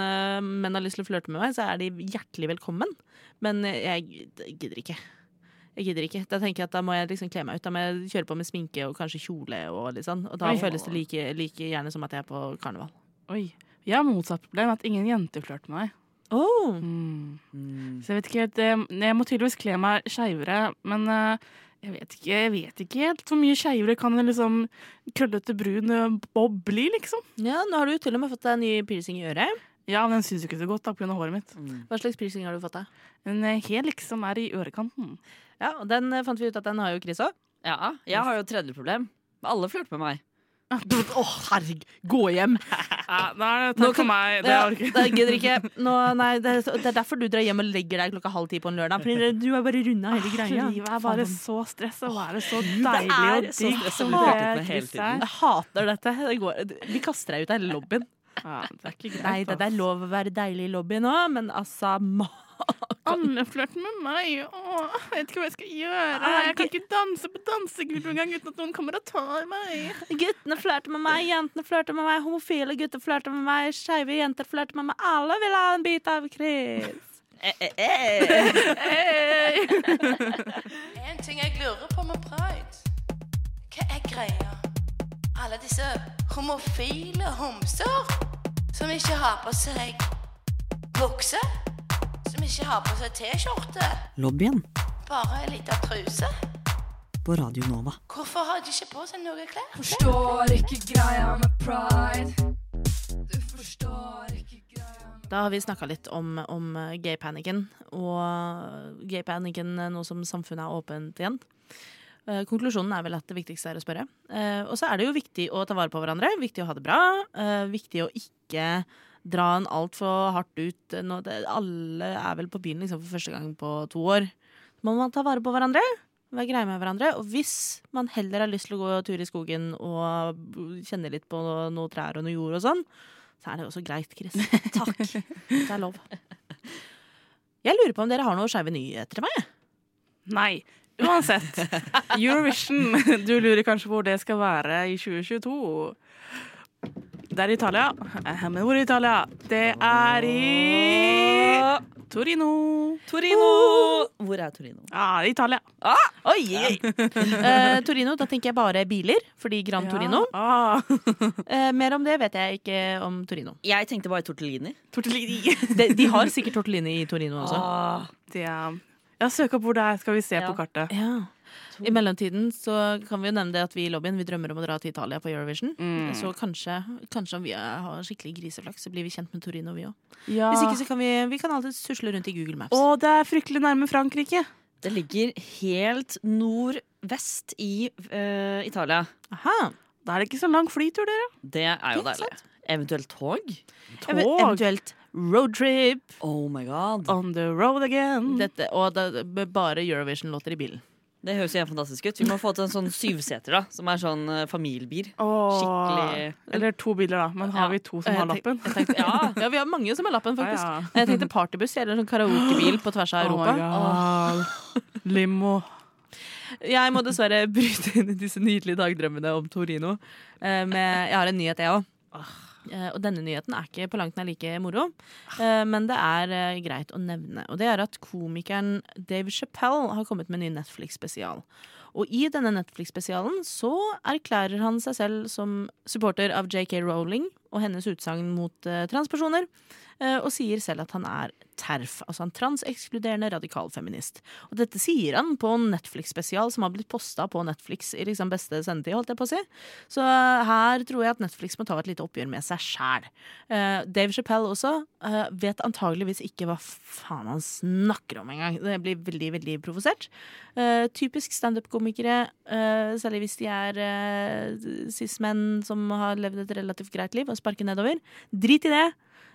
menn har lyst til å flørte med meg, så er de hjertelig velkommen. Men jeg gidder ikke. Jeg gidder ikke. Da tenker jeg at da må jeg liksom kle meg ut. Da må jeg kjøre på med sminke og kanskje kjole. Og, litt sånn. og da Oi. føles det like, like gjerne som at jeg er på karneval. Oi. Jeg har motsatt problem, at ingen jenter flørter med meg. Oh. Mm. Mm. Så jeg vet ikke helt eh, Jeg må tydeligvis kle meg skeivere, men eh, jeg vet ikke, jeg vet ikke helt hvor mye skeivere kan en liksom krøllete brun eh, bob bli, liksom. Ja, nå har du til og med fått deg en ny piercing i øret. Ja, men den syns jo ikke så godt da, pga. håret mitt. Mm. Hva slags piercing har du fått deg? En hel liksom er i ørekanten. Ja, og den eh, fant vi ut at den har jo Chris òg. Ja, jeg har jo et tredje problem. Alle flørter med meg. Å, herregud! Gå hjem! Ja, nei, er takk for meg. Det orker jeg. jeg ikke. Nå, nei, det, er, det er derfor du drar hjem og legger deg klokka halv ti på en lørdag. Fordi du er bare runda hele greia. Livet er bare så stress å være så deilig. deilig er og så digg som det er. Jeg hater dette. Det går, vi kaster deg ut av hele lobbyen. Ja, det er ikke greit. Nei, det, det er lov å være deilig i lobbyen òg, men altså flørter med meg. Åh, jeg vet ikke hva jeg skal gjøre. Jeg kan ikke danse på dansegulvet engang uten at noen kommer og tar meg. Guttene flørter med meg, jentene flørter med meg, homofile gutter flørter med meg, skeive jenter flørter med meg. Alle vil ha en bit av Chris. Eh, eh, eh. Hey. En ting jeg lurer på med pride. Hva er greia? Alle disse homofile homser som ikke har på seg bukse, som ikke har på seg T-skjorte, Lobbyen. bare ei lita truse. på Radio Nova. Hvorfor har de ikke på seg noe klær? Forstår ikke greia med pride. Du forstår ikke greia med Da har vi snakka litt om, om gay-panikken, og gay-panikken nå som samfunnet er åpent igjen. Eh, Konklusjonen er vel at det viktigste er å spørre. Eh, og så er det jo viktig å ta vare på hverandre, viktig å ha det bra. eh, viktig å ikke dra en altfor hardt ut. Det, alle er vel på byen liksom, for første gang på to år. Så må man ta vare på hverandre, være greie med hverandre. Og hvis man heller har lyst til å gå tur i skogen og kjenne litt på noen trær og noe jord og sånn, så er det også greit, Chris. Takk. Det er lov. Jeg lurer på om dere har noen skeive nyheter til meg? Nei. Uansett. Eurovision. Du lurer kanskje på hvor det skal være i 2022. Det er i Italia. Eh, hvor i Italia? Det er i Torino. Torino! Hvor er Torino? Ja, i Italia. Oi, oi. uh, Torino, da tenker jeg bare biler, fordi Gran Torino. Ah. Eh, mer om det vet jeg ikke om Torino. Jeg tenkte bare tortellini. Tortellini. De, de har sikkert tortellini i Torino også. Ah, det er Ja, søk opp hvor det er, skal vi se Ja. på kartet. Ja. I mellomtiden så kan vi jo nevne det at vi i lobbyen vi drømmer om å dra til Italia på Eurovision. Mm. Så kanskje, kanskje om vi har skikkelig griseflaks, så blir vi kjent med Torino, vi òg. Ja. Hvis ikke så kan vi, vi kan alltid susle rundt i Google Maps. Og det er fryktelig nærme Frankrike. Det ligger helt nordvest i uh, Italia. Aha. Da er det ikke så lang flytur, dere. Det er jo Fint, deilig. deilig. Eventuelt tog. Ev- Eventuelt roadtrip. Oh my god. On the road again. Dette, og det, bare Eurovision-låter i bilen. Det høres jo helt fantastisk ut. Vi må få til en sånn syvseter, da. Som er sånn uh, familiebil. Åh. Skikkelig Eller to biler, da. Men har Ja. vi to som har lappen? jeg tenkte- ja. ja, vi har mange som har lappen, faktisk. Ja, ja. Jeg tenkte partybuss eller sånn karaokebil på tvers av Europa. Oh Limo. Jeg må dessverre bryte inn i disse nydelige dagdrømmene om Torino. eh, Med, jeg har en nyhet, jeg òg. Og denne nyheten er ikke på langt nær like moro, eh, men det er eh, greit å nevne. Og det er at komikeren Dave Chappelle har kommet med en ny Netflix-spesial. Og i denne Netflix-spesialen så erklærer han seg selv som supporter av JK Rowling og hennes utsagn mot eh, transpersoner, eh, og sier selv at han er TERF, altså en transekskluderende radikalfeminist. Og dette sier han på en Netflix-spesial som har blitt posta på Netflix i liksom beste sendetid, holdt jeg på å si. Så eh, her tror jeg at Netflix må ta et lite oppgjør med seg sjæl. Dave Chappelle også uh, vet antageligvis ikke hva faen han snakker om engang. Det blir veldig, veldig provosert. Uh, typisk standup-komikere, uh, særlig hvis de er uh, cis-menn som har levd et relativt greit liv, og sparker nedover. Drit i det!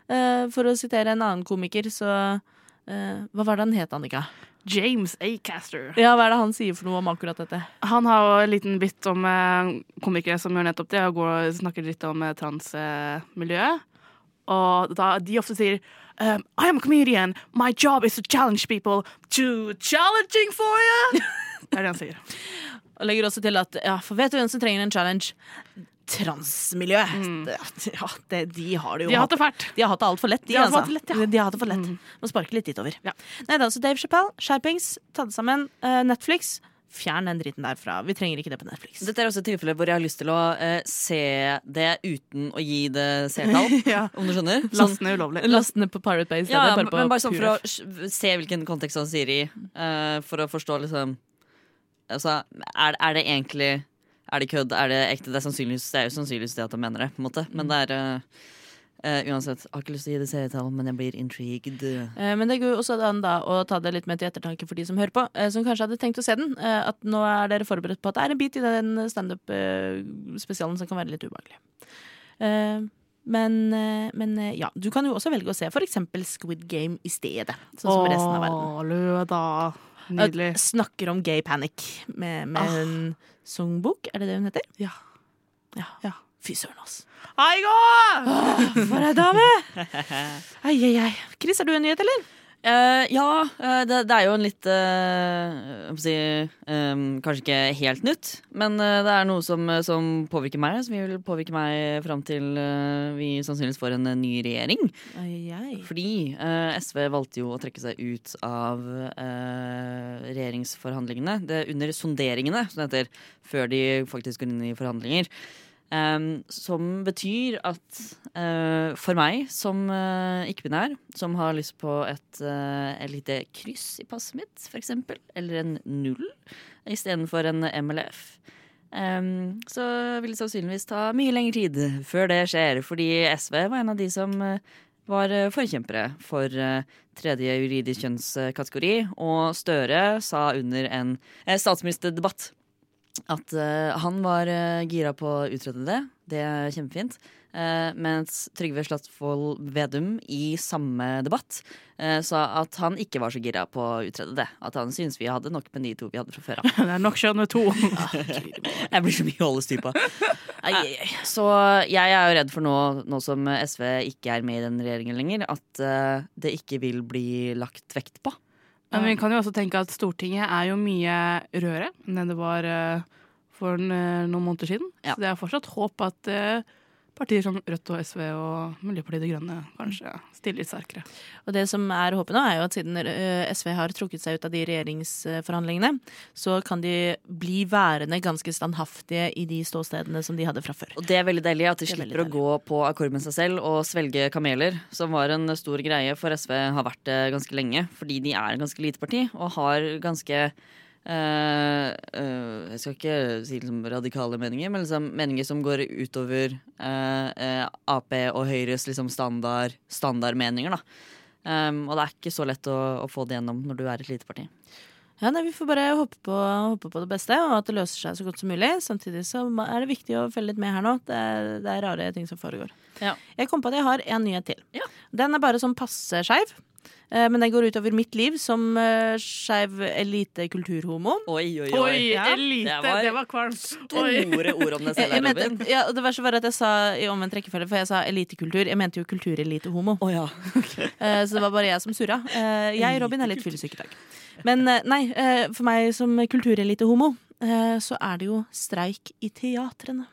Eh, for å sitere en annen komiker, så eh, Hva var det han het, Annika? James Acaster. Ja, Hva er det han sier for noe om akkurat dette? Han har jo en liten bit om eh, komikere som gjør nettopp det, og går og snakker litt om transmiljøet. og da de ofte sier um, I am a comedian. My job is to challenge people to challenging for you. det er det han sier. Og legger også til at ja, for vet du hvem som trenger en challenge? Transmiljøet. mm. Ja, det, de har det jo Mm. De har hatt det fælt. De har hatt det altfor lett, de, De altså. lett, ja. De har hatt det for lett. Må sparke litt dit over. Ja. Nei da, så Dave Chappelle, skjerpings, ta det sammen. Uh, Netflix, fjern den dritten derfra. Vi trenger ikke det på Netflix. Dette er også et tilfelle hvor jeg har lyst til å uh, se det uten å gi det seertall. Ja. Om du skjønner? Sånn, Last ned ulovlig. Last ned på Pirate Bay ja, bare men bare sånn for å se hvilken kontekst han sier i. Uh, for å forstå liksom Altså, er, er det egentlig Er det kødd? Er det ekte? Det er, sannsynligvis, det er jo sannsynligvis det at han mener det, på en måte. Men det er Uh, eh, Uansett, har ikke lyst til å gi det serietall, men jeg blir intrigued. Uh, Men det går jo også an da å ta det litt med til ettertanke for de som hører på, uh, som kanskje hadde tenkt å se den. At nå er dere forberedt på at det er en bit i den standup-spesialen som kan være litt ubehagelig. Eh, Men, men ja, du kan jo også velge å se for eksempel Squid Game i stedet. Sånn som resten av verden. Å, løda. Nydelig. Snakker om gay panic med, med Ah. en songbok, er det det hun heter? Ja. Ja. Ja. Fy søren, ass. Aigo! gå! For ei dame! Ai, ai, ai. Chris, har du en nyhet, eller? Eh, ja, eh, det, det er jo en litt uh, si, um, Kanskje ikke helt nytt, men uh, det er noe som, som påvirker meg. Som vil påvirke meg fram til vi sannsynligvis får en ny regjering. Ai, ai. Fordi SV valgte jo å trekke seg ut av regjeringsforhandlingene. Det, under sonderingene, som det heter, før de faktisk går inn i forhandlinger. Um, som betyr at uh, for meg som uh, ikke-binær, som har lyst på et, uh, et lite kryss i passet mitt, f.eks., eller en null istedenfor en MLF, um, så vil det sannsynligvis ta mye lengre tid før det skjer, fordi SV var en av de som var forkjempere for tredje juridisk kjønnskategori, og Støre sa under en statsministerdebatt at uh, han var uh, gira på å utrede det. Det er kjempefint. Uh, mens Trygve Slagsvold Vedum i samme debatt sa at han ikke var så gira på å utrede det. At han syntes vi hadde nok med de to vi hadde fra før av. Det er nok kjønn med to. Jeg blir så mye å holde styr på. Så jeg er jo redd for nå, nå som SV ikke er med i den regjeringen lenger, at det ikke vil bli lagt vekt på. Men vi kan jo også tenke at Stortinget er jo mye rødere enn det var eh, for eh, noen måneder siden. Ja. Så det er fortsatt håp at eh, partier som Rødt og SV og Miljøpartiet De Grønne kanskje stiller litt sterkere. Og det som er håpet nå, er jo at siden eh, SV har trukket seg ut av de regjeringsforhandlingene, så kan de bli værende ganske standhaftige i de ståstedene som de hadde fra før. Og det er veldig deilig at de er slipper å gå på akkord med seg selv og svelge kameler, som var en stor greie for SV, har vært det ganske lenge. Fordi de er et ganske lite parti og har ganske eh, uh, Jeg skal ikke si liksom radikale meninger, men liksom meninger som går utover uh, eh, Ap og Høyres liksom standard, standardmeninger. da. Um, og det er ikke så lett å, å få det gjennom når du er et lite parti. Ja, nei, Vi får bare håpe på, håpe på det beste, og at det løser seg så godt som mulig. Samtidig så er det viktig å følge litt med her nå. Det er, det er rare ting som foregår. Ja. Jeg kom på at jeg har en nyhet til. Ja. Den er bare sånn passe skeiv. Eh, Men den går utover mitt liv som uh, skeiv elite-kulturhomo. Oi, oi, Oi, Ja, elite! det var Det var kvalmt. Store ord om det Jeg, selv, jeg Robin. ja, det verste var at jeg sa i omvendt rekkefølge, for jeg sa elitekultur. Jeg mente jo kulturelite-homo. Oh, ja. okay. Så det var bare jeg som surra. Eh, Jeg, Robin, er litt fyllesyk i dag. Men eh, nei, eh, for meg som kulturelite-homo, eh, så er det jo streik i teatrene.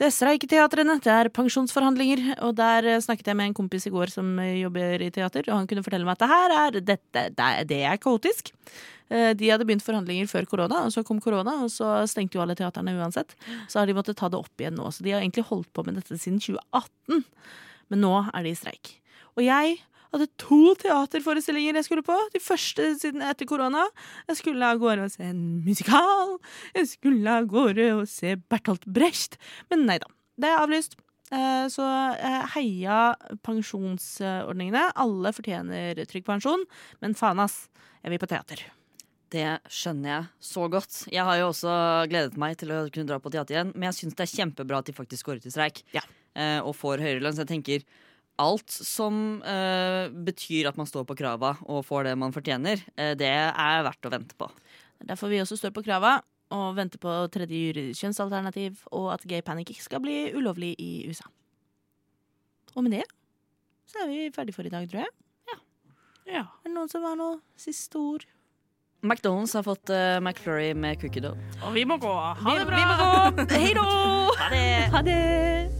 Det er streik teatrene, det er pensjonsforhandlinger, og der eh, snakket jeg med en kompis i går som eh, jobber i teater, og han kunne fortelle meg at det her er, dette, det det er kaotisk. Eh, De hadde begynt forhandlinger før korona, og så kom korona, og så stengte jo alle teaterne uansett. Så har de måttet ta det opp igjen nå. Så de har egentlig holdt på med dette siden 2018. Men nå er de i streik. Og jeg hadde to teaterforestillinger jeg skulle på. De første siden etter korona. Jeg skulle av gårde og se en musikal. Jeg skulle av gårde og se Bertolt Brecht. Men nei da. Det er avlyst. Eh, Så eh, heia pensjonsordningene. Alle fortjener trygg pensjon. Men faen, ass. Jeg vil på teater. Det skjønner jeg så godt. Jeg har jo også gledet meg til å kunne dra på teater igjen, men jeg syns det er kjempebra at de faktisk går ut i streik Ja. eh, og får høyere lønn. Så jeg tenker alt som eh, betyr at man står på krava og får det man fortjener, eh, det er verdt å vente på. Er Derfor vi også står på krava og venter på tredje juridisk kjønnsalternativ, og at gay panic ikke skal bli ulovlig i USA. Og med det så er vi ferdig for i dag, tror jeg. Ja. Er det noen som har noe siste ord? McDonald's har fått uh, McFlurry med cookie dough. Og vi må gå. Ha det bra! vi må gå. Hei da! Ha det! Ha det!